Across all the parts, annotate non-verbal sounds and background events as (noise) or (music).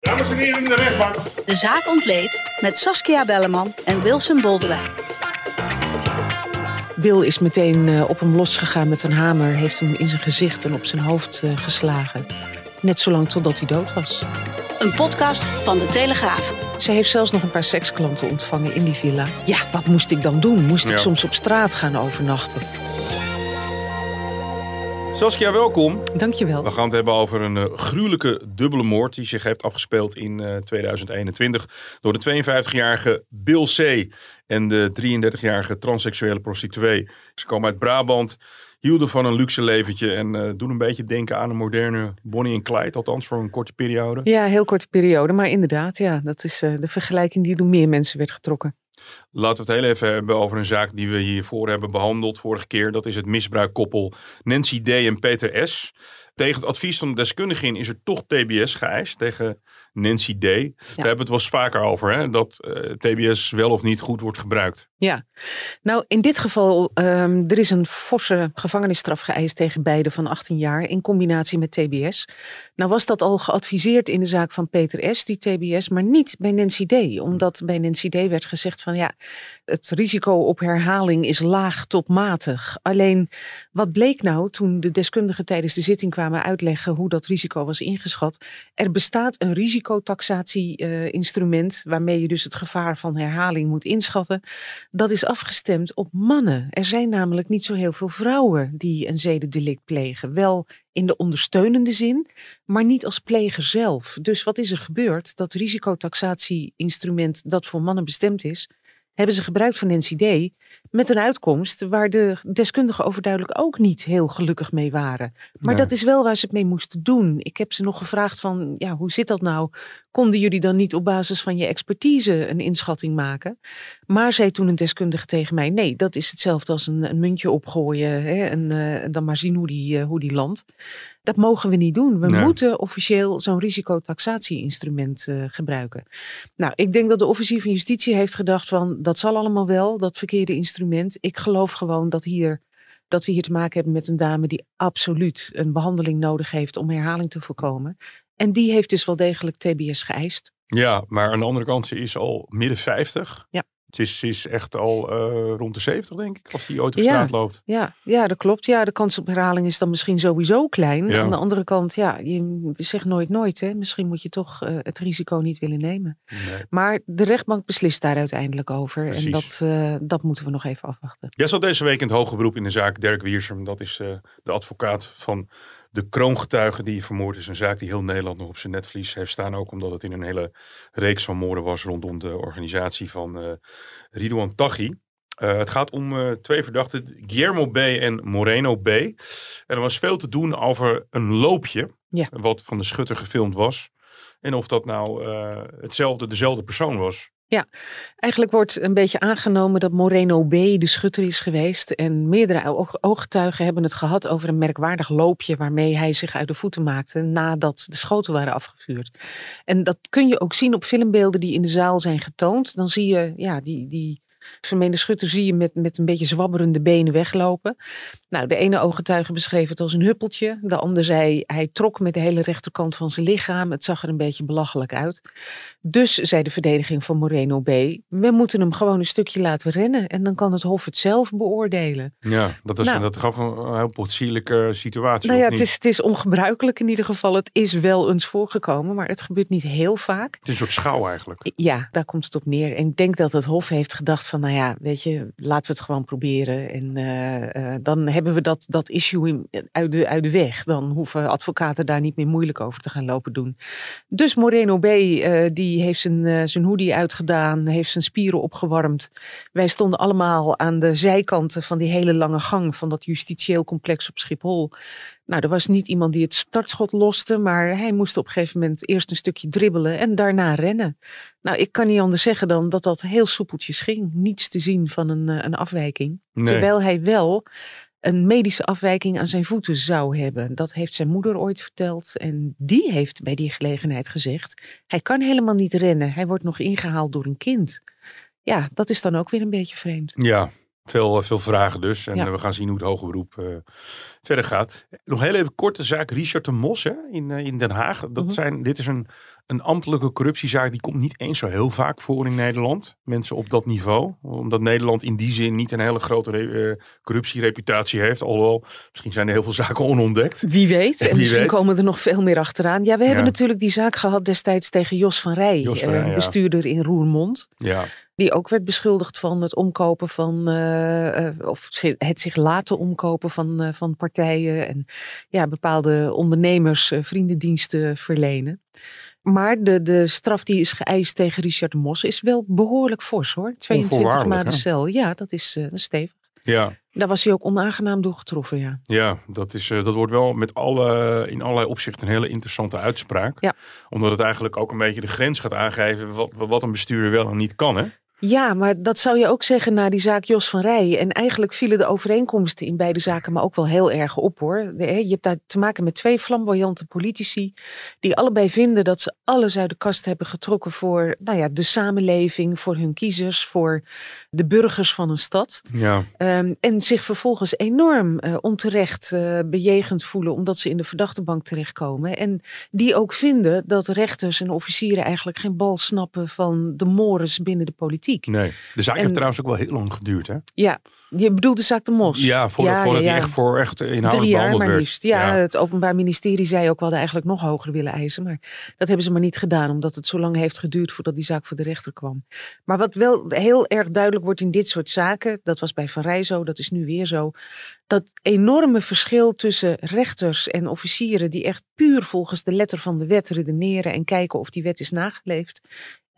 Dames en heren in de rechtbank. De zaak ontleed met Saskia Belleman en Wilson Boldewijn. Bill is meteen uh, op hem losgegaan met een hamer, heeft hem in zijn gezicht en op zijn hoofd uh, geslagen. Net zolang totdat hij dood was. Een podcast van de Telegraaf. Ze heeft zelfs nog een paar seksklanten ontvangen in die villa. Ja, wat moest ik dan doen? Moest ik soms op straat gaan overnachten? Saskia, welkom. Dankjewel. We gaan het hebben over een uh, gruwelijke dubbele moord die zich heeft afgespeeld in uh, 2021 door de 52-jarige Bill C. en de 33-jarige transseksuele prostituee. Ze komen uit Brabant, hielden van een luxe leventje en uh, doen een beetje denken aan een moderne Bonnie en Clyde, althans voor een korte periode. Ja, heel korte periode, maar inderdaad, ja, dat is uh, de vergelijking die door meer mensen werd getrokken. Laten we het heel even hebben over een zaak die we hiervoor hebben behandeld vorige keer. Dat is het misbruikkoppel Nancy D. en Peter S. Tegen het advies van de deskundigin is er toch TBS geëist tegen Nancy D. Daar hebben we het wel eens vaker over, hè? dat uh, TBS wel of niet goed wordt gebruikt. Ja, nou in dit geval, um, er is een forse gevangenisstraf geëist tegen beide van 18 jaar in combinatie met TBS. Nou was dat al geadviseerd in de zaak van Peter S., die TBS, maar niet bij Nancy D. Omdat bij Nancy D. werd gezegd van ja, het risico op herhaling is laag tot matig. Alleen, wat bleek nou toen de deskundigen tijdens de zitting kwamen uitleggen hoe dat risico was ingeschat? Er bestaat een risicotaxatie-instrument uh, waarmee je dus het gevaar van herhaling moet inschatten. Dat is afgestemd op mannen. Er zijn namelijk niet zo heel veel vrouwen die een zedendelict plegen. Wel in de ondersteunende zin, maar niet als pleger zelf. Dus wat is er gebeurd? Dat risicotaxatie-instrument dat voor mannen bestemd is, hebben ze gebruikt van NCD met een uitkomst waar de deskundigen overduidelijk ook niet heel gelukkig mee waren. Maar nee. dat is wel waar ze het mee moesten doen. Ik heb ze nog gevraagd van, ja, hoe zit dat nou? Konden jullie dan niet op basis van je expertise een inschatting maken? Maar zei toen een deskundige tegen mij, nee, dat is hetzelfde als een, een muntje opgooien hè, en uh, dan maar zien hoe die, uh, hoe die landt. Dat mogen we niet doen. We nee. moeten officieel zo'n risicotaxatie-instrument uh, gebruiken. Nou, ik denk dat de officier van justitie heeft gedacht van, dat zal allemaal wel, dat verkeerde instrument. Ik geloof gewoon dat hier dat we hier te maken hebben met een dame die absoluut een behandeling nodig heeft om herhaling te voorkomen. En die heeft dus wel degelijk TBS geëist. Ja, maar aan de andere kant, ze is al midden 50. Ja. Ze is, ze is echt al uh, rond de 70, denk ik, als die ooit op straat ja, loopt. Ja, ja, dat klopt. Ja, de kans op herhaling is dan misschien sowieso klein. Ja. Aan de andere kant, ja, je zegt nooit nooit. Hè. Misschien moet je toch uh, het risico niet willen nemen. Nee. Maar de rechtbank beslist daar uiteindelijk over. Precies. En dat, uh, dat moeten we nog even afwachten. Jij zat deze week in het hoge beroep in de zaak Dirk Wiersum. Dat is de advocaat van de kroongetuige die vermoord is. Een zaak die heel Nederland nog op zijn netvlies heeft staan. Ook omdat het in een hele reeks van moorden was rondom de organisatie van uh, Ridouan Taghi. Uh, het gaat om uh, twee verdachten, Guillermo B. en Moreno B. En er was veel te doen over een loopje, ja. wat van de schutter gefilmd was. En of dat nou hetzelfde, dezelfde persoon was. Ja, eigenlijk wordt een beetje aangenomen dat Moreno B. de schutter is geweest. En meerdere ooggetuigen hebben het gehad over een merkwaardig loopje waarmee hij zich uit de voeten maakte nadat de schoten waren afgevuurd. En dat kun je ook zien op filmbeelden die in de zaal zijn getoond. Dan zie je ja, die, die vermeende schutter zie je met, met een beetje zwabberende benen weglopen. Nou, de ene ooggetuige beschreef het als een huppeltje. De ander zei hij trok met de hele rechterkant van zijn lichaam. Het zag er een beetje belachelijk uit. Dus zei de verdediging van Moreno B. We moeten hem gewoon een stukje laten rennen. En dan kan het Hof het zelf beoordelen. Ja, dat, is, nou, dat gaf een heel potsierlijke situatie. Nou ja, het is, het is ongebruikelijk in ieder geval. Het is wel eens voorgekomen, maar het gebeurt niet heel vaak. Het is een soort schouw eigenlijk. Ja, daar komt het op neer. En ik denk dat het Hof heeft gedacht van, nou ja, weet je, laten we het gewoon proberen. En uh, uh, dan hebben we dat, dat issue in, uit, de, uit de weg. Dan hoeven advocaten daar niet meer moeilijk over te gaan lopen doen. Dus Moreno B, die heeft zijn, zijn hoodie uitgedaan, heeft zijn spieren opgewarmd. Wij stonden allemaal aan de zijkanten van die hele lange gang van dat justitieel complex op Schiphol. Nou, er was niet iemand die het startschot loste, maar hij moest op een gegeven moment eerst een stukje dribbelen en daarna rennen. Nou, ik kan niet anders zeggen dan dat dat heel soepeltjes ging. Niets te zien van een, eh, een afwijking. Nee. Terwijl hij wel een medische afwijking aan zijn voeten zou hebben. Dat heeft zijn moeder ooit verteld. En die heeft bij die gelegenheid gezegd: hij kan helemaal niet rennen. Hij wordt nog ingehaald door een kind. Ja, dat is dan ook weer een beetje vreemd. Ja, veel, eh, veel vragen dus. En Ja. eh, we gaan zien hoe het hoge beroep eh, verder gaat. Nog heel even kort de zaak Richard de Mos hè, in, in Den Haag. Dat Mhm. zijn, dit is een, een ambtelijke corruptiezaak. Die komt niet eens zo heel vaak voor in Nederland. Mensen op dat niveau. Omdat Nederland in die zin niet een hele grote re- corruptiereputatie heeft. Alhoewel, misschien zijn er heel veel zaken onontdekt. Wie weet. En Wie misschien weet. komen er nog veel meer achteraan. Ja, we hebben Ja. natuurlijk die zaak gehad destijds tegen Jos van Rij. Jos van Rij, ja. Bestuurder in Roermond. Ja, Die ook werd beschuldigd van het omkopen van, eh, eh, of het zich laten omkopen van, eh, van partijen. En ja, bepaalde ondernemers vriendendiensten verlenen. Maar de, de straf die is geëist tegen Richard Mos is wel behoorlijk fors hoor. 22 Onvoorwaardelijk, maanden cel. Ja, dat is, dat is stevig. ja. Daar was hij ook onaangenaam door getroffen, ja. Ja, dat, is, dat wordt wel met alle, in allerlei opzichten een hele interessante uitspraak. Ja. Omdat het eigenlijk ook een beetje de grens gaat aangeven wat, wat een bestuurder wel en niet kan. Hè? Ja, maar dat zou je ook zeggen na die zaak Jos van Rij. En eigenlijk vielen de overeenkomsten in beide zaken maar ook wel heel erg op hoor. Je hebt daar te maken met twee flamboyante politici. Die allebei vinden dat ze alles uit de kast hebben getrokken voor nou ja, de samenleving, voor hun kiezers, voor de burgers van een stad. Ja, Ehm, en zich vervolgens enorm eh, onterecht eh, bejegend voelen omdat ze in de verdachtebank terechtkomen. En die ook vinden dat rechters en officieren eigenlijk geen bal snappen van de mores binnen de politiek. Nee. De zaak En- heeft trouwens ook wel heel lang geduurd. Hè? Ja, je bedoelt de zaak de Mos. Ja, voordat, Ja, voordat ja, hij echt voor echt inhoudelijk Drie jaar maar werd. liefst. Ja, het Openbaar Ministerie zei ook wel dat eigenlijk nog hoger willen eisen. Maar dat hebben ze maar niet gedaan, omdat het zo lang heeft geduurd voordat die zaak voor de rechter kwam. Maar wat wel heel erg duidelijk wordt in dit soort zaken, dat was bij Van Rij zo, dat is nu weer zo. Dat enorme verschil tussen rechters en officieren die echt puur volgens de letter van de wet redeneren en kijken of die wet is nageleefd.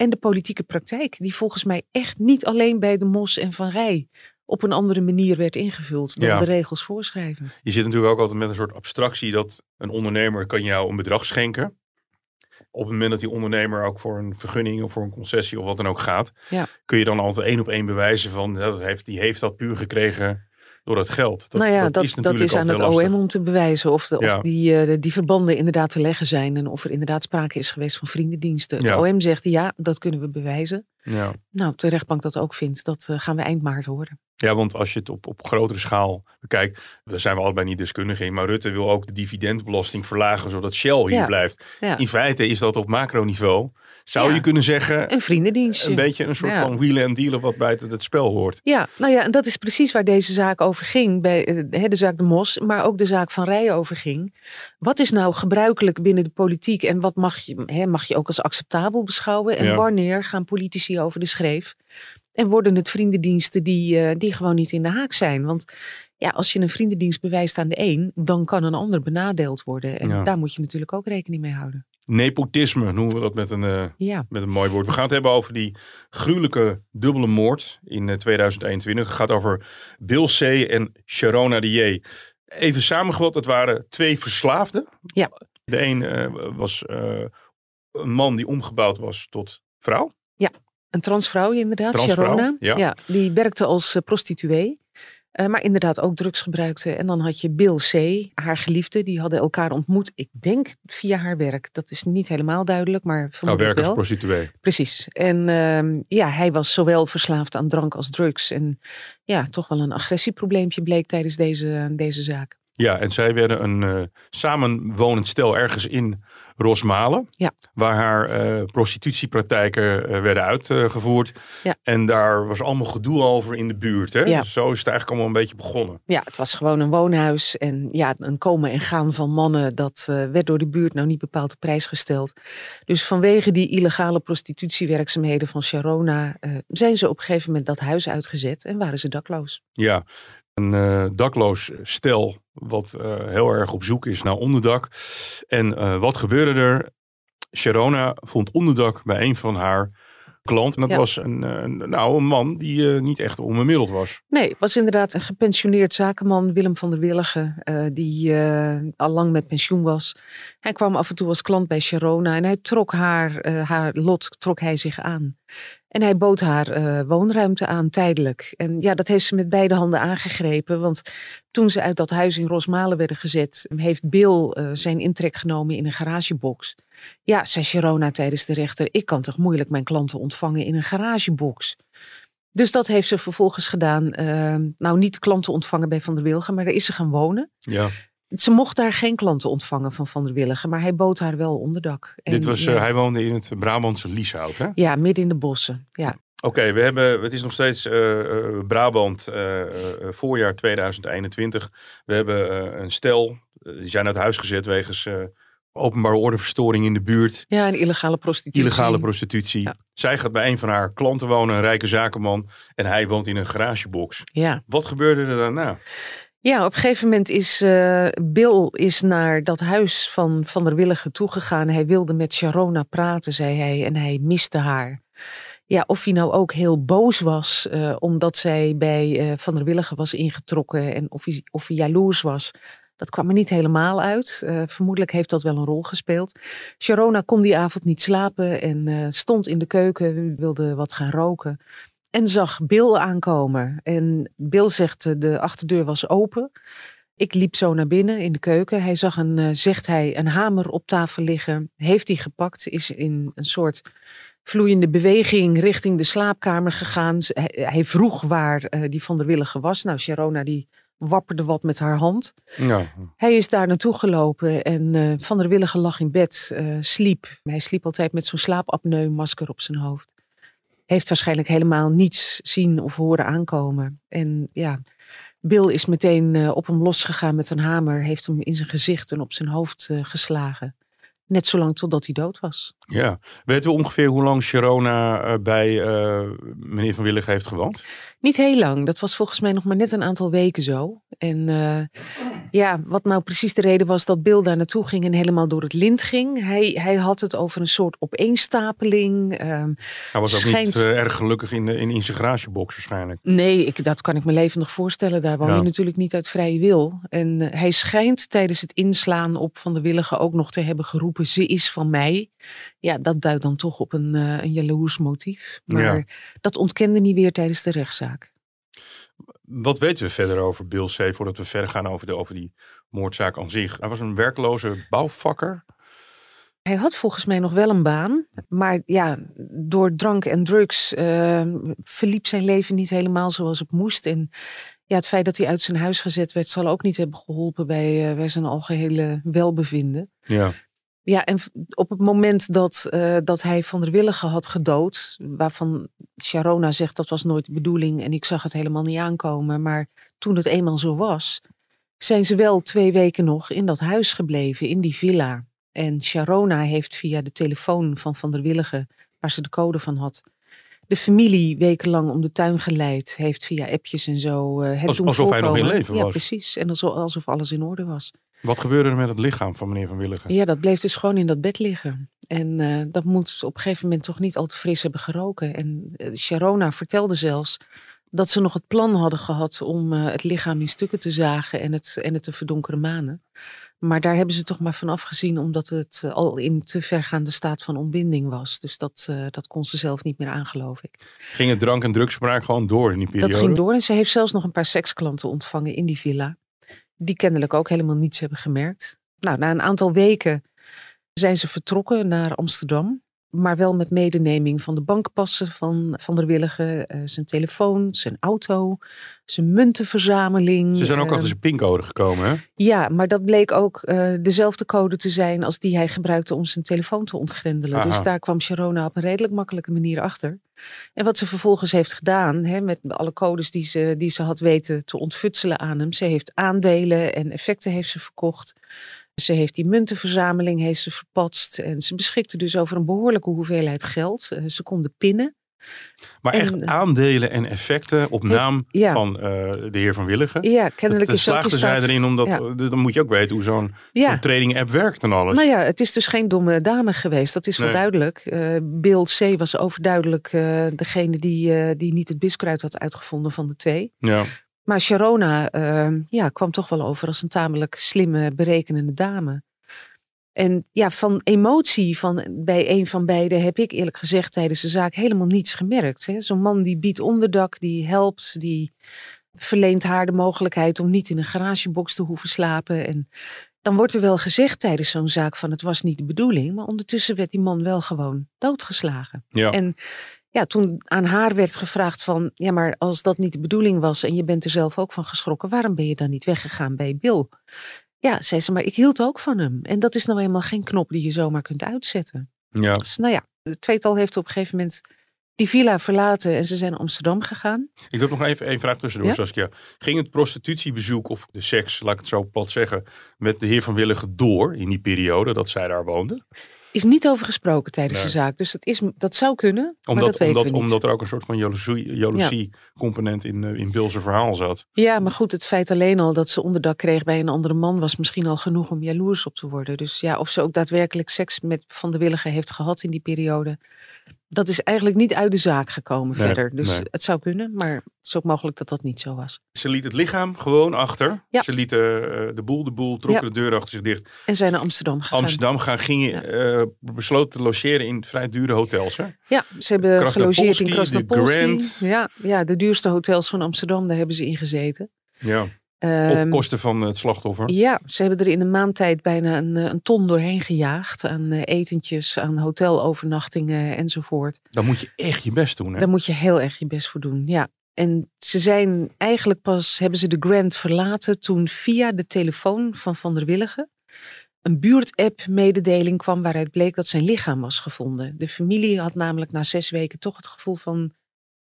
En de politieke praktijk, die volgens mij echt niet alleen bij de Mos en Van Rij op een andere manier werd ingevuld dan Ja. de regels voorschrijven. Je zit natuurlijk ook altijd met een soort abstractie dat een ondernemer kan jou een bedrag schenken. Op het moment dat die ondernemer ook voor een vergunning of voor een concessie of wat dan ook gaat, Ja. kun je dan altijd één op één bewijzen van dat heeft, die heeft dat puur gekregen door dat geld. Dat, nou ja, dat, is aan het lastig. OM om te bewijzen of, de, Ja. of die, eh, die verbanden inderdaad te leggen zijn en of er inderdaad sprake is geweest van vriendendiensten. Het Ja. OM zegt ja, dat kunnen we bewijzen. Ja. Nou, de rechtbank dat ook vindt, dat eh, gaan we eind maart horen. Ja, want als je het op, op grotere schaal bekijkt, daar zijn we allebei niet deskundig in, maar Rutte wil ook de dividendbelasting verlagen zodat Shell hier Ja. blijft. Ja. In feite is dat op macroniveau, zou Ja. je kunnen zeggen, Een vriendendienstje. een beetje een soort van wheelen en dealen wat bij het, spel hoort. Ja, nou ja, en dat is precies waar deze zaak over ging. Bij eh, hè, de zaak De Mos, maar ook de zaak van Rij over ging. Wat is nou gebruikelijk binnen de politiek en wat mag je, hè, mag je ook als acceptabel beschouwen? En Ja. wanneer gaan politici over de schreef? En worden het vriendendiensten die, eh, die gewoon niet in de haak zijn? Want ja, als je een vriendendienst bewijst aan de een, dan kan een ander benadeeld worden. En Ja. daar moet je natuurlijk ook rekening mee houden. Nepotisme noemen we dat met een, eh, Ja, met een mooi woord. We gaan het hebben over die gruwelijke dubbele moord in eh, 2021. Het gaat over Bill C. en Sharona de J. Even samengevat, het waren twee verslaafden. Ja. De een eh, was eh, een man die omgebouwd was tot vrouw. Een transvrouw inderdaad, Transvrouw, Sharona. ja. die werkte als eh, prostituee. eh, maar inderdaad ook drugs gebruikte. En dan had je Bill C., haar geliefde. Die hadden elkaar ontmoet, ik denk via haar werk. Dat is niet helemaal duidelijk, maar Nou, vermoedelijk werk als prostituee. Precies. En ehm, ja, hij was zowel verslaafd aan drank als drugs. En ja, toch wel een agressieprobleempje bleek tijdens deze, deze zaak. Ja, en zij werden een eh, samenwonend stel ergens in Rosmalen. Ja. Waar haar eh, prostitutiepraktijken eh, werden uitgevoerd. Ja. En daar was allemaal gedoe over in de buurt. Hè? Ja. Zo is het eigenlijk allemaal een beetje begonnen. Ja, het was gewoon een woonhuis. En ja, een komen en gaan van mannen, dat werd door de buurt nou niet bepaald op prijs gesteld. Dus vanwege die illegale prostitutiewerkzaamheden van Sharona zijn ze op een gegeven moment dat huis uitgezet en waren ze dakloos. Ja, een eh, dakloos stel wat eh, heel erg op zoek is naar onderdak. En eh, wat gebeurde er? Sharona vond onderdak bij een van haar klant. En dat Ja. was een, eh, een, nou, een man die eh, niet echt onbemiddeld was. Nee, het was inderdaad een gepensioneerd zakenman, Willem van der Willigen, eh, die eh, al lang met pensioen was. Hij kwam af en toe als klant bij Sharona en hij trok haar, haar lot trok hij zich aan. En hij bood haar woonruimte aan, tijdelijk. En ja, dat heeft ze met beide handen aangegrepen. Want toen ze uit dat huis in Rosmalen werden gezet, heeft Bill zijn intrek genomen in een garagebox. Ja, zei Sharona tijdens de rechter, ik kan toch moeilijk mijn klanten ontvangen in een garagebox. Dus dat heeft ze vervolgens gedaan. eh, nou, niet klanten ontvangen bij Van der Wilgen, maar daar is ze gaan wonen. Ja. Ze mocht daar geen klanten ontvangen van Van der Willigen, maar hij bood haar wel onderdak. En, Dit was, ja, eh, hij woonde in het Brabantse Lieshout, hè? ja, midden in de bossen. Ja, Oké, we hebben, het is nog steeds eh, eh, Brabant, voorjaar 2021. We hebben een stel, die zijn uit huis gezet wegens openbare ordeverstoring in de buurt. ja en illegale prostitutie. Illegale prostitutie. Ja. Zij gaat bij een van haar klanten wonen, een rijke zakenman. En hij woont in een garagebox. Ja. Wat gebeurde er daarna? ja, op een gegeven moment is eh, Bill is naar dat huis van Van der Willigen toegegaan. Hij wilde met Sharona praten, zei hij, en hij miste haar. Ja, of hij nou ook heel boos was eh, omdat zij bij eh, Van der Willigen was ingetrokken en of hij, of hij jaloers was. Dat kwam er niet helemaal uit. Eh, vermoedelijk heeft dat wel een rol gespeeld. Sharona kon die avond niet slapen en eh, stond in de keuken, wilde wat gaan roken. En zag Bill aankomen. En Bill zegt, eh, de achterdeur was open. Ik liep zo naar binnen in de keuken. Hij zag een, zegt hij, een hamer op tafel liggen. Heeft hij gepakt, is in een soort vloeiende beweging richting de slaapkamer gegaan. Hij, vroeg waar die van der Willige was. Nou, Sharona die wapperde wat met haar hand. Ja, Hij is daar naartoe gelopen en eh, Van der Willige lag in bed, eh, sliep. Hij sliep altijd met zo'n slaapapneu-masker op zijn hoofd. Heeft waarschijnlijk helemaal niets zien of horen aankomen. En ja, Bill is meteen eh, op hem losgegaan met een hamer, heeft hem in zijn gezicht en op zijn hoofd geslagen. Net zolang totdat hij dood was. ja. Weten we ongeveer hoe lang Sharona eh, bij eh, meneer Van Willig heeft gewoond? Niet heel lang. Dat was volgens mij nog maar net een aantal weken zo. En eh, ja, wat nou precies de reden was dat Bill daar naartoe ging en helemaal door het lint ging. Hij, hij had het over een soort opeenstapeling. Ehm, Hij was ook niet eh, erg gelukkig in, de, in, in zijn garagebox waarschijnlijk. nee, ik, dat kan ik me levendig voorstellen. Daar woon Ja. je natuurlijk niet uit vrije wil. En eh, hij schijnt tijdens het inslaan op Van de Willige ook nog te hebben geroepen: ze is van mij. Ja, dat duidt dan toch op een, eh een jaloers motief. Maar Ja. dat ontkende niet weer tijdens de rechtszaak. Wat weten we verder over Bill C. voordat we verder gaan over, de, over die moordzaak aan zich? Hij was een werkloze bouwvakker. Hij had volgens mij nog wel een baan, maar ja, door drank en drugs eh, verliep zijn leven niet helemaal zoals het moest. En ja, het feit dat hij uit zijn huis gezet werd, zal ook niet hebben geholpen bij, eh, bij zijn algehele welbevinden. Ja. Ja, en op het moment dat, eh, dat hij Van der Willigen had gedood, waarvan Sharona zegt dat was nooit de bedoeling en ik zag het helemaal niet aankomen, maar toen het eenmaal zo was, zijn ze wel twee weken nog in dat huis gebleven, in die villa. En Sharona heeft via de telefoon van Van der Willigen, waar ze de code van had, de familie wekenlang om de tuin geleid, heeft via appjes en zo eh, het Als- alsof hij nog in voorkomen. leven ja, was. precies. En alsof, alsof alles in orde was. Wat gebeurde er met het lichaam van meneer Van Willigen? Ja, dat bleef dus gewoon in dat bed liggen. En eh, dat moet op een gegeven moment toch niet al te fris hebben geroken. En eh, Sharona vertelde zelfs dat ze nog het plan hadden gehad om het lichaam in stukken te zagen en het, en het te verdonkeren manen. Maar daar hebben ze toch maar van afgezien, omdat het eh, al in te vergaande staat van ontbinding was. Dus dat, eh, dat kon ze zelf niet meer aan, geloof ik. Ging het drank- en drugsgebruik gewoon door in die periode? Dat ging door en ze heeft zelfs nog een paar seksklanten ontvangen in die villa. Die kennelijk ook helemaal niets hebben gemerkt. Nou, na een aantal weken zijn ze vertrokken naar Amsterdam. Maar wel met medeneming van de bankpassen van Van der Willigen, eh, zijn telefoon, zijn auto, zijn muntenverzameling. Ze zijn ook eh, achter zijn pincode gekomen, hè? ja, maar dat bleek ook eh, dezelfde code te zijn als die hij gebruikte om zijn telefoon te ontgrendelen. Aha. Dus daar kwam Sharona op een redelijk makkelijke manier achter. En wat ze vervolgens heeft gedaan, hè, met alle codes die ze, die ze had weten te ontfutselen aan hem. Ze heeft aandelen en effecten heeft ze verkocht. Ze heeft die muntenverzameling heeft ze verpatst. En ze beschikte dus over een behoorlijke hoeveelheid geld. Eh, ze konden pinnen. Maar En- echt aandelen en effecten op naam ja. van eh, de heer Van Willigen. Ja, kennelijk Dan is slaagden zij staat- erin, omdat Ja. eh, dan moet je ook weten hoe zo'n Ja. trading app werkt en alles. Nou ja, het is dus geen domme dame geweest. Dat is wel duidelijk. Eh, Bill C. was overduidelijk degene die, die niet het biskruid had uitgevonden van de twee. Ja. Maar Sharona eh, ja, kwam toch wel over als een tamelijk slimme, berekenende dame. En ja, van emotie van, bij een van beiden heb ik eerlijk gezegd tijdens de zaak helemaal niets gemerkt. Zo'n man die biedt onderdak, die helpt, die verleent haar de mogelijkheid om niet in een garagebox te hoeven slapen. En dan wordt er wel gezegd tijdens zo'n zaak van het was niet de bedoeling. Maar ondertussen werd die man wel gewoon doodgeslagen. Ja. En ja, toen aan haar werd gevraagd van, ja maar als dat niet de bedoeling was en je bent er zelf ook van geschrokken, waarom ben je dan niet weggegaan bij Bill? Ja, zei ze, maar ik hield ook van hem. En dat is nou eenmaal geen knop die je zomaar kunt uitzetten. ja. Dus nou ja, het tweetal heeft op een gegeven moment die villa verlaten en ze zijn naar Amsterdam gegaan. Ik heb nog even één vraag tussendoor, Ja? Saskia. Ging het prostitutiebezoek of de seks, laat ik het zo plat zeggen, met de heer Van Willigen door in die periode dat zij daar woonde? Is niet over gesproken tijdens Nee. de zaak. Dus dat, is, dat zou kunnen, maar Omdat, weten omdat, we omdat er ook een soort van jaloezie, jaloezie component in, eh, in Bill's verhaal zat. Ja, maar goed, het feit alleen al dat ze onderdak kreeg bij een andere man was misschien al genoeg om jaloers op te worden. Dus ja, of ze ook daadwerkelijk seks met Van de Willigen heeft gehad in die periode. Dat is eigenlijk niet uit de zaak gekomen Nee, verder. Dus nee. het zou kunnen, maar het is ook mogelijk dat dat niet zo was. Ze liet het lichaam gewoon achter. Ja. Ze lieten eh, de boel de boel, trokken de deur achter zich dicht. En zijn naar Amsterdam gegaan. Amsterdam gaan, gingen, eh, besloten te logeren in vrij dure hotels. Hè? Ja, ze hebben gelogeerd in Krasnopolski, de. Grand. Ja, ja, de duurste hotels van Amsterdam, daar hebben ze in gezeten. Ja. Ehm, Op kosten van het slachtoffer. Ja, ze hebben er in een maand tijd bijna een, eh, een ton doorheen gejaagd. Aan eh, etentjes, aan hotelovernachtingen enzovoort. Dan moet je echt je best doen. Hè? Daar moet je heel erg je best voor doen, ja. En ze zijn eigenlijk pas, hebben ze de Grand verlaten toen via de telefoon van Van der Willigen een buurtapp mededeling kwam waaruit bleek dat zijn lichaam was gevonden. De familie had namelijk na zes weken toch het gevoel van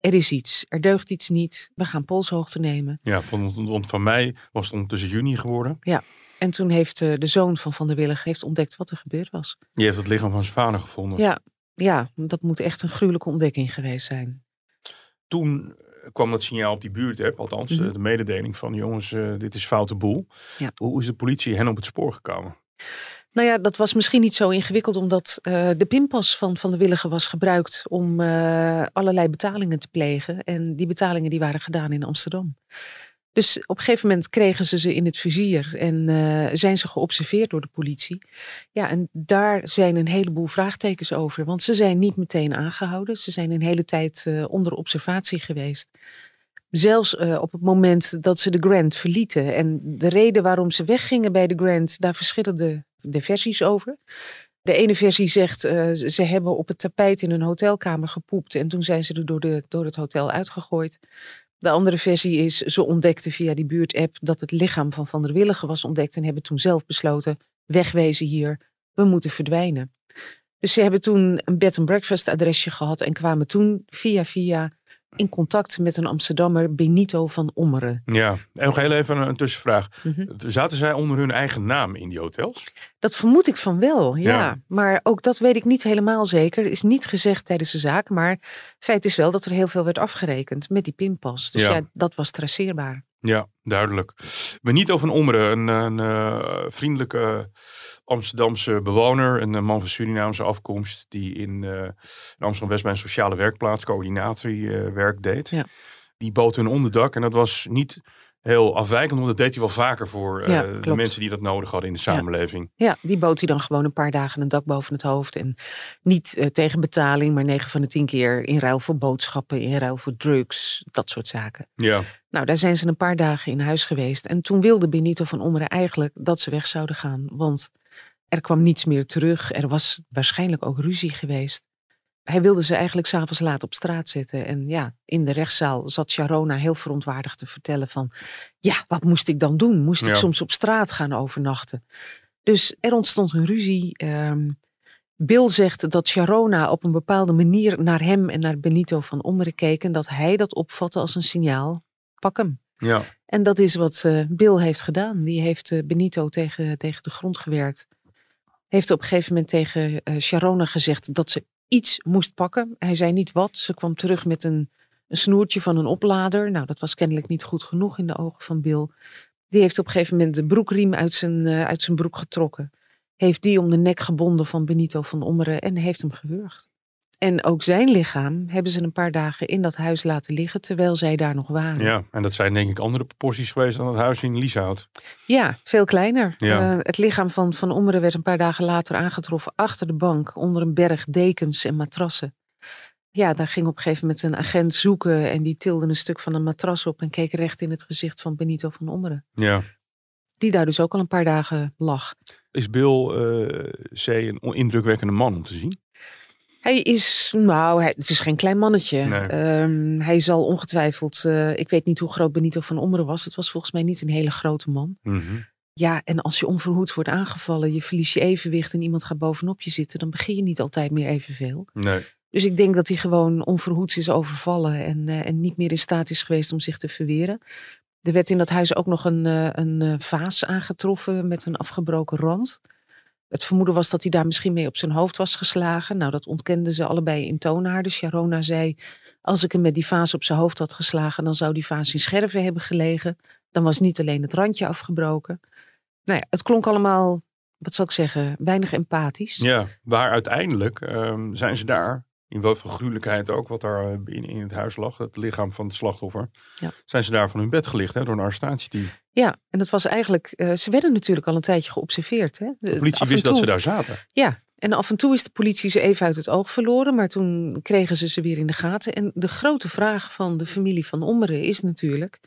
er is iets, er deugt iets niet, we gaan polshoogte nemen. Ja, van, want van mij was het ondertussen juni geworden. En toen heeft eh, de zoon van Van der Willigen heeft ontdekt wat er gebeurd was. Die heeft het lichaam van zijn vader gevonden. Ja, ja, dat moet echt een gruwelijke ontdekking geweest zijn. Toen kwam dat signaal op die buurtapp, althans Mhm. eh, de mededeling van jongens, eh, dit is foute boel. Ja. Hoe is de politie hen op het spoor gekomen? Nou ja, dat was misschien niet zo ingewikkeld, omdat eh, de pinpas van Van der Willigen was gebruikt om eh, allerlei betalingen te plegen. En die betalingen die waren gedaan in Amsterdam. Dus op een gegeven moment kregen ze ze in het vizier en eh, zijn ze geobserveerd door de politie. Ja, en daar zijn een heleboel vraagtekens over, want ze zijn niet meteen aangehouden. Ze zijn een hele tijd onder observatie geweest. Zelfs op het moment dat ze de Grand verlieten. En de reden waarom ze weggingen bij de Grand, daar verschillen de, versies over. De ene versie zegt, eh, ze hebben op het tapijt in een hotelkamer gepoept en toen zijn ze er door, de, door het hotel uitgegooid. De andere versie is, ze ontdekten via die buurtapp dat het lichaam van Van der Willigen was ontdekt en hebben toen zelf besloten, wegwezen hier, we moeten verdwijnen. Dus ze hebben toen een bed and breakfast adresje gehad en kwamen toen via via in contact met een Amsterdammer, Benito van Ommeren. Ja, en nog heel even een, een tussenvraag. Mhm. Zaten zij onder hun eigen naam in die hotels? Dat vermoed ik van wel, ja. Ja. Maar ook dat weet ik niet helemaal zeker. Is niet gezegd tijdens de zaak. Maar feit is wel dat er heel veel werd afgerekend met die pinpas. Dus Ja. ja, dat was traceerbaar. Ja, duidelijk. Benito van Ommeren, een, een eh, vriendelijke Amsterdamse bewoner, een, eh, man van Surinaamse afkomst, die in, eh, in Amsterdam-West bij een sociale werkplaats coördinatiewerk deed. Ja. Die bood hun onderdak en dat was niet heel afwijkend, want dat deed hij wel vaker voor eh, de mensen die dat nodig hadden in de samenleving. Ja, die bood hij dan gewoon een paar dagen een dak boven het hoofd. En niet eh, tegen betaling, maar 9 van de 10 keer in ruil voor boodschappen, in ruil voor drugs, dat soort zaken. Ja, Nou, daar zijn ze een paar dagen in huis geweest. En toen wilde Benito van Ommeren eigenlijk dat ze weg zouden gaan. Want er kwam niets meer terug. Er was waarschijnlijk ook ruzie geweest. Hij wilde ze eigenlijk s'avonds laat op straat zetten. En ja, in de rechtszaal zat Sharona heel verontwaardigd te vertellen van... Ja, wat moest ik dan doen? Moest ik soms op straat gaan overnachten? Dus er ontstond een ruzie. Ehm, Bill zegt dat Sharona op een bepaalde manier naar hem en naar Benito van Ommeren keek. En dat hij dat opvatte als een signaal. Pak hem. ja. En dat is wat eh, Bill heeft gedaan. Die heeft eh, Benito tegen, tegen de grond gewerkt. Heeft op een gegeven moment tegen eh, Sharona gezegd dat ze iets moest pakken. Hij zei niet wat. Ze kwam terug met een, een snoertje van een oplader. Nou, dat was kennelijk niet goed genoeg in de ogen van Bill. Die heeft op een gegeven moment de broekriem uit zijn, uh, uit zijn broek getrokken. Heeft die om de nek gebonden van Benito van Ommeren en heeft hem gewurgd. En ook zijn lichaam hebben ze een paar dagen in dat huis laten liggen terwijl zij daar nog waren. Ja, en dat zijn denk ik andere proporties geweest dan het huis in Lieshout. Ja, veel kleiner. Ja. Uh, het lichaam van Van Ommeren werd een paar dagen later aangetroffen achter de bank onder een berg dekens en matrassen. Ja, daar ging op een gegeven moment een agent zoeken en die tilde een stuk van een matras op en keek recht in het gezicht van Benito van Ommeren. Ja. Die daar dus ook al een paar dagen lag. Is Bill uh, C. een indrukwekkende man om te zien? Hij is, nou, hij, het is geen klein mannetje. Nee. Um, hij zal ongetwijfeld, uh, ik weet niet hoe groot Benito van Ommeren was. Het was volgens mij niet een hele grote man. Mm -hmm. Ja, en als je onverhoeds wordt aangevallen, je verliest je evenwicht en iemand gaat bovenop je zitten, dan begin je niet altijd meer evenveel. Nee. Dus ik denk dat hij gewoon onverhoeds is overvallen en, uh, en niet meer in staat is geweest om zich te verweren. Er werd in dat huis ook nog een, uh, een vaas aangetroffen met een afgebroken rand. Het vermoeden was dat hij daar misschien mee op zijn hoofd was geslagen. Nou, dat ontkenden ze allebei in toonaarden. Sharona zei, als ik hem met die vaas op zijn hoofd had geslagen, dan zou die vaas in scherven hebben gelegen. Dan was niet alleen het randje afgebroken. Nou ja, het klonk allemaal, wat zal ik zeggen, weinig empathisch. Ja, maar uiteindelijk um, zijn ze daar, in wat voor gruwelijkheid ook, wat daar in, in het huis lag, het lichaam van het slachtoffer, ja. zijn ze daar van hun bed gelicht hè, door een arrestatieteam. Ja, en dat was eigenlijk, uh, ze werden natuurlijk al een tijdje geobserveerd. Hè? De, de politie wist toe, dat ze daar zaten. Ja, en af en toe is de politie ze even uit het oog verloren, maar toen kregen ze ze weer in de gaten. En de grote vraag van de familie van Ommeren is natuurlijk,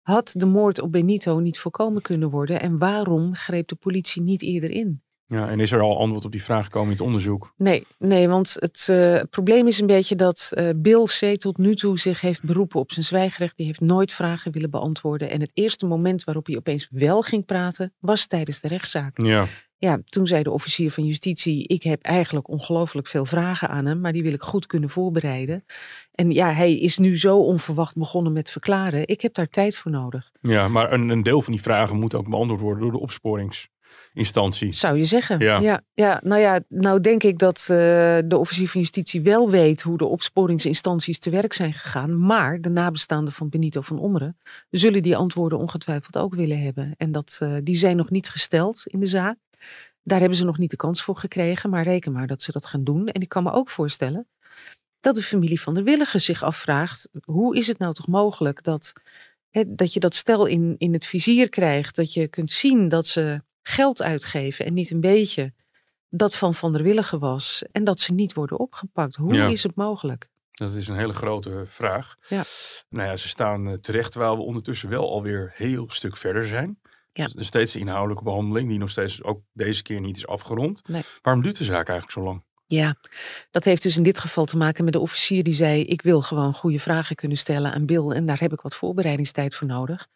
had de moord op Benito niet voorkomen kunnen worden en waarom greep de politie niet eerder in? Ja, en is er al antwoord op die vraag gekomen in het onderzoek? Nee, nee want het uh, probleem is een beetje dat uh, Bill C. tot nu toe zich heeft beroepen op zijn zwijgrecht. Die heeft nooit vragen willen beantwoorden. En het eerste moment waarop hij opeens wel ging praten, was tijdens de rechtszaak. Ja. Ja, toen zei de officier van justitie, ik heb eigenlijk ongelooflijk veel vragen aan hem, maar die wil ik goed kunnen voorbereiden. En ja, hij is nu zo onverwacht begonnen met verklaren. Ik heb daar tijd voor nodig. Ja, maar een, een deel van die vragen moet ook beantwoord worden door de opsporings instantie. Zou je zeggen. Ja. Ja, ja, nou ja, nou denk ik dat uh, de officier van justitie wel weet hoe de opsporingsinstanties te werk zijn gegaan. Maar de nabestaanden van Benito van Ommeren zullen die antwoorden ongetwijfeld ook willen hebben. En dat, uh, die zijn nog niet gesteld in de zaak. Daar hebben ze nog niet de kans voor gekregen. Maar reken maar dat ze dat gaan doen. En ik kan me ook voorstellen dat de familie van de Willigen zich afvraagt. Hoe is het nou toch mogelijk dat, hè, dat je dat stel in, in het vizier krijgt. Dat je kunt zien dat ze geld uitgeven en niet een beetje dat van Van der Willigen was en dat ze niet worden opgepakt. Hoe Ja. is het mogelijk? Dat is een hele grote vraag. Ja. Nou ja, ze staan eh, terecht terwijl we ondertussen wel alweer heel stuk verder zijn. Ja. Dus steeds de inhoudelijke behandeling, die nog steeds ook deze keer niet is afgerond. Nee. Waarom duurt de zaak eigenlijk zo lang? Ja, dat heeft dus in dit geval te maken met de officier die zei: Ik wil gewoon goede vragen kunnen stellen aan Bill en daar heb ik wat voorbereidingstijd voor nodig.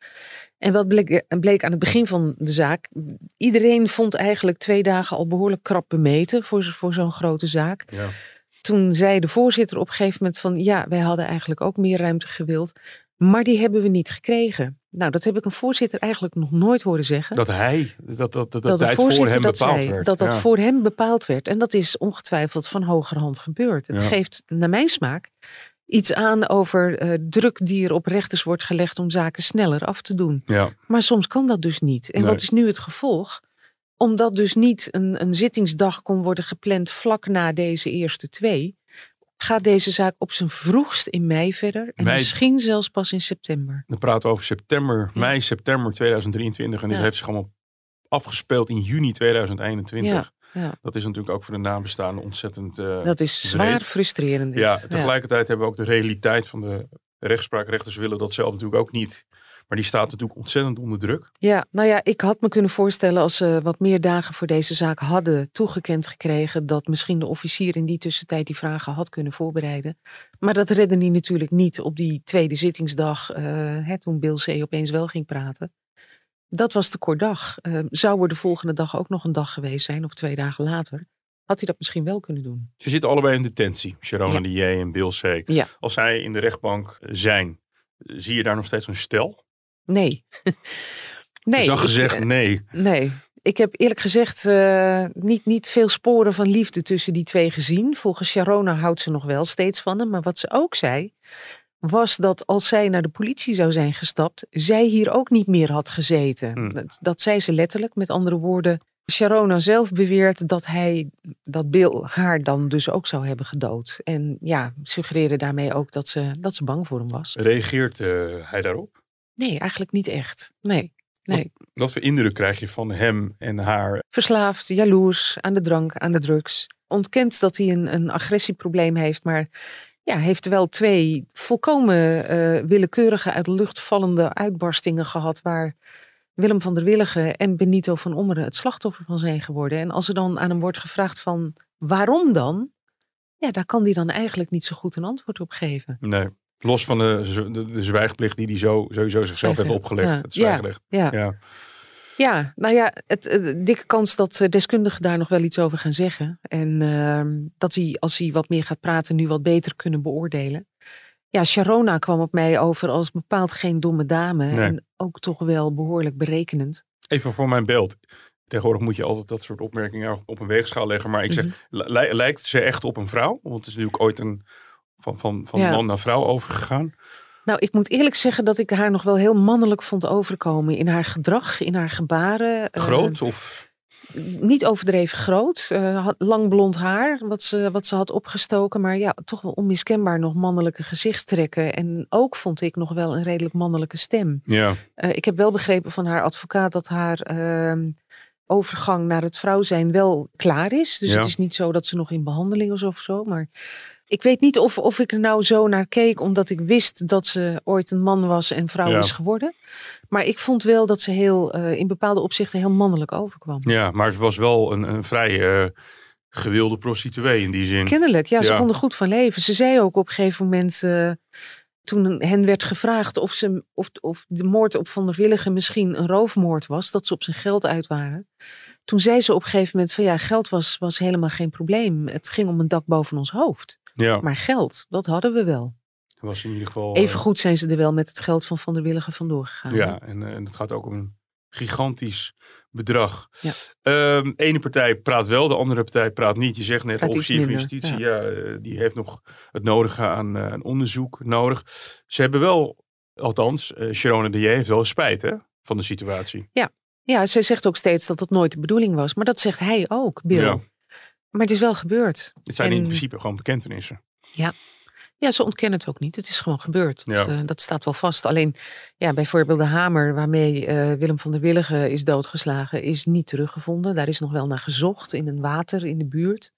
En wat bleek, bleek aan het begin van de zaak? Iedereen vond eigenlijk twee dagen al behoorlijk krap bemeten voor, voor zo'n grote zaak. Ja. Toen zei de voorzitter op een gegeven moment van ja, wij hadden eigenlijk ook meer ruimte gewild, maar die hebben we niet gekregen. Nou, dat heb ik een voorzitter eigenlijk nog nooit horen zeggen. Dat hij, dat, dat, dat, dat, de tijd voor hem dat bepaald werd. dat dat Ja. voor hem bepaald werd. En dat is ongetwijfeld van hogerhand gebeurd. Het Ja. geeft, naar mijn smaak, iets aan over eh, druk die er op rechters wordt gelegd om zaken sneller af te doen. Ja, Maar soms kan dat dus niet. En Nee. wat is nu het gevolg? Omdat dus niet een, een zittingsdag kon worden gepland vlak na deze eerste twee, gaat deze zaak op zijn vroegst in mei verder. En Mei. misschien zelfs pas in september. dan praten we over september, Ja. mei, september 2023. En dit Ja. heeft zich allemaal afgespeeld in juni 2021. Ja, ja. Dat is natuurlijk ook voor de nabestaanden ontzettend eh, Dat is zwaar breed. frustrerend. dit. Ja, tegelijkertijd hebben we ook de realiteit van de rechtspraak. Rechters willen dat zelf natuurlijk ook niet. Maar die staat natuurlijk ontzettend onder druk. Ja, nou ja, ik had me kunnen voorstellen als ze wat meer dagen voor deze zaak hadden toegekend gekregen, dat misschien de officier in die tussentijd die vragen had kunnen voorbereiden. Maar dat redde hij natuurlijk niet op die tweede zittingsdag, eh, hè, toen Bill C. opeens wel ging praten. Dat was te kort dag. Eh, zou er de volgende dag ook nog een dag geweest zijn, of twee dagen later, had hij dat misschien wel kunnen doen. Ze zitten allebei in detentie. Sharona Ja. de J en Bill C. Ja. Als zij in de rechtbank zijn, zie je daar nog steeds een stel? Nee. (laughs) nee. je zag ik, gezegd eh, nee. Nee, Ik heb eerlijk gezegd uh, niet, niet veel sporen van liefde tussen die twee gezien. Volgens Sharona houdt ze nog wel steeds van hem. Maar wat ze ook zei, was dat als zij naar de politie zou zijn gestapt, zij hier ook niet meer had gezeten. Hmm. Dat, dat zei ze letterlijk. Met andere woorden, Sharona zelf beweert dat hij, dat Bill haar dan dus ook zou hebben gedood. En ja, suggereerde daarmee ook dat ze, dat ze bang voor hem was. Reageert eh, hij daarop? Nee, eigenlijk niet echt. Nee. nee. Wat voor indruk krijg je van hem en haar? Verslaafd, jaloers, aan de drank, aan de drugs. Ontkent dat hij een, een agressieprobleem heeft, maar ja, heeft wel twee volkomen eh, willekeurige uit de lucht vallende uitbarstingen gehad waar Willem van der Willigen en Benito van Ommeren het slachtoffer van zijn geworden. En als er dan aan hem wordt gevraagd van waarom dan? Ja, daar kan hij dan eigenlijk niet zo goed een antwoord op geven. Nee. Los van de, de, de zwijgplicht die hij zo, sowieso zichzelf heeft opgelegd. Ja. Het zwijgrecht. Ja. Ja. Ja, nou ja, het, het- dikke kans dat eh, deskundigen daar nog wel iets over gaan zeggen. En ehm, dat hij, als hij wat meer gaat praten, nu wat beter kunnen beoordelen. Ja, Sharona kwam op mij over als bepaald geen domme dame. Nee. En ook toch wel behoorlijk berekenend. Even voor mijn beeld. Tegenwoordig moet je altijd dat soort opmerkingen op een weegschaal leggen. Maar ik zeg, Mhm. li- lijkt ze echt op een vrouw? Want het is natuurlijk ooit een, van, van, van Ja. man naar vrouw overgegaan. Nou, ik moet eerlijk zeggen dat ik haar nog wel heel mannelijk vond overkomen. In haar gedrag, in haar gebaren. Eh, Groot of... niet overdreven groot. had lang blond haar, wat ze, wat ze had opgestoken. Maar ja, toch wel onmiskenbaar nog mannelijke gezichtstrekken. En ook vond ik nog wel een redelijk mannelijke stem. Ja, Eh, ik heb wel begrepen van haar advocaat dat haar ehm, overgang naar het vrouw zijn wel klaar is. Dus Ja. het is niet zo dat ze nog in behandeling is of zo. Maar ik weet niet of, of ik er nou zo naar keek omdat ik wist dat ze ooit een man was en vrouw Ja. is geworden. Maar ik vond wel dat ze heel, eh, in bepaalde opzichten heel mannelijk overkwam. ja, maar het was wel een, een vrij eh, gewilde prostituee in die zin. Kennelijk, ja, ze Ja. kon er goed van leven. Ze zei ook op een gegeven moment, eh, toen hen werd gevraagd of, ze, of, of de moord op Van der Willigen misschien een roofmoord was, dat ze op zijn geld uit waren. Toen zei ze op een gegeven moment van ja, geld was, was helemaal geen probleem. Het ging om een dak boven ons hoofd. Ja, Maar geld, dat hadden we wel. was in ieder geval... eh, Even goed zijn ze er wel met het geld van Van der Willigen vandoor gegaan. Ja, en, eh, en het gaat ook om een gigantisch bedrag. Ja. Ehm, ene partij praat wel, de andere partij praat niet. Je zegt net, de officier van justitie, ja. eh, die heeft nog het nodige aan een onderzoek nodig. Ze hebben wel, althans, eh Sharon de J heeft wel spijt hè, van de situatie. Ja, zij zegt ook steeds dat dat nooit de bedoeling was. Maar dat zegt hij ook, Bill. Ja. Maar het is wel gebeurd. Het zijn En- in principe gewoon bekentenissen. Ja, ze ontkennen het ook niet. Het is gewoon gebeurd. Dat, Ja. eh, dat staat wel vast. Alleen, ja, bijvoorbeeld de hamer waarmee eh, Willem van der Willigen is doodgeslagen, is niet teruggevonden. Daar is nog wel naar gezocht in een water in de buurt.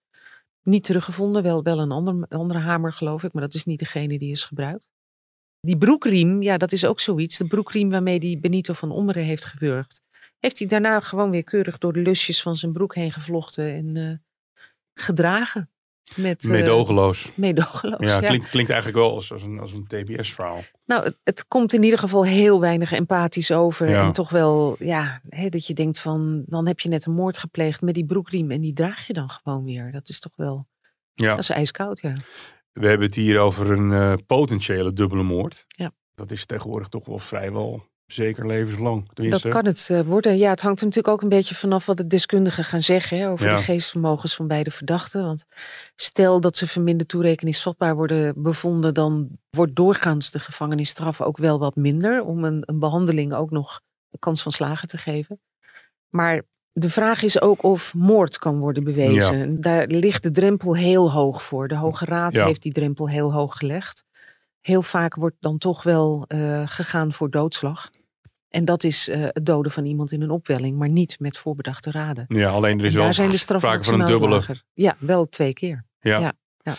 Niet teruggevonden, wel, wel een ander, andere hamer geloof ik, maar dat is niet degene die is gebruikt. Die broekriem, ja, dat is ook zoiets. De broekriem waarmee die Benito van Ommeren heeft gewurgd. Heeft hij daarna gewoon weer keurig door de lusjes van zijn broek heen gevlochten en eh, gedragen. Met, eh, Meedogenloos. meedogenloos. ja, Klinkt, klinkt eigenlijk wel als, als een, als een TBS-verhaal. Nou, het, het komt in ieder geval heel weinig empathisch over. Ja. En toch wel, ja, hè, dat je denkt van, dan heb je net een moord gepleegd met die broekriem en die draag je dan gewoon weer. Dat is toch wel, Ja. dat is ijskoud, ja. We hebben het hier over een eh, potentiële dubbele moord. Ja. Dat is tegenwoordig toch wel vrijwel zeker levenslang. Tenminste. Dat kan het eh, worden. Ja, het hangt er natuurlijk ook een beetje vanaf wat de deskundigen gaan zeggen hè, over Ja. de geestvermogens van beide verdachten. Want stel dat ze verminderd toerekeningsvatbaar worden bevonden, dan wordt doorgaans de gevangenisstraf ook wel wat minder om een, een behandeling ook nog een kans van slagen te geven. Maar de vraag is ook of moord kan worden bewezen. Daar ligt de drempel heel hoog voor. De Hoge Raad Ja. heeft die drempel heel hoog gelegd. Heel vaak wordt dan toch wel eh, gegaan voor doodslag. En dat is eh, het doden van iemand in een opwelling, maar niet met voorbedachte raden. Ja, alleen er is En wel zijn de sprake van een dubbele. lager. Ja, wel twee keer. Ja. Ja, ja.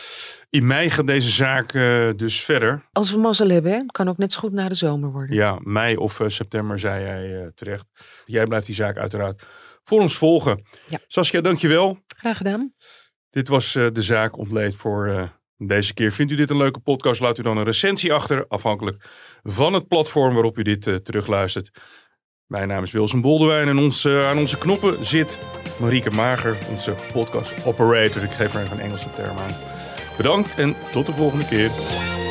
In mei gaat deze zaak eh, dus verder. Als we mazzel hebben, hè, kan ook net zo goed na de zomer worden. Ja, mei of september, zei jij terecht. Jij blijft die zaak uiteraard voor ons volgen. Ja. Saskia, dankjewel. Graag gedaan. Dit was de zaak ontleed voor deze keer. Vindt u dit een leuke podcast? Laat u dan een recensie achter, afhankelijk van het platform waarop u dit eh, terugluistert. Mijn naam is Wilson Boldewijn en ons, eh, aan onze knoppen zit Marieke Mager, onze podcast operator. Ik geef haar even een Engelse term aan. Bedankt en tot de volgende keer.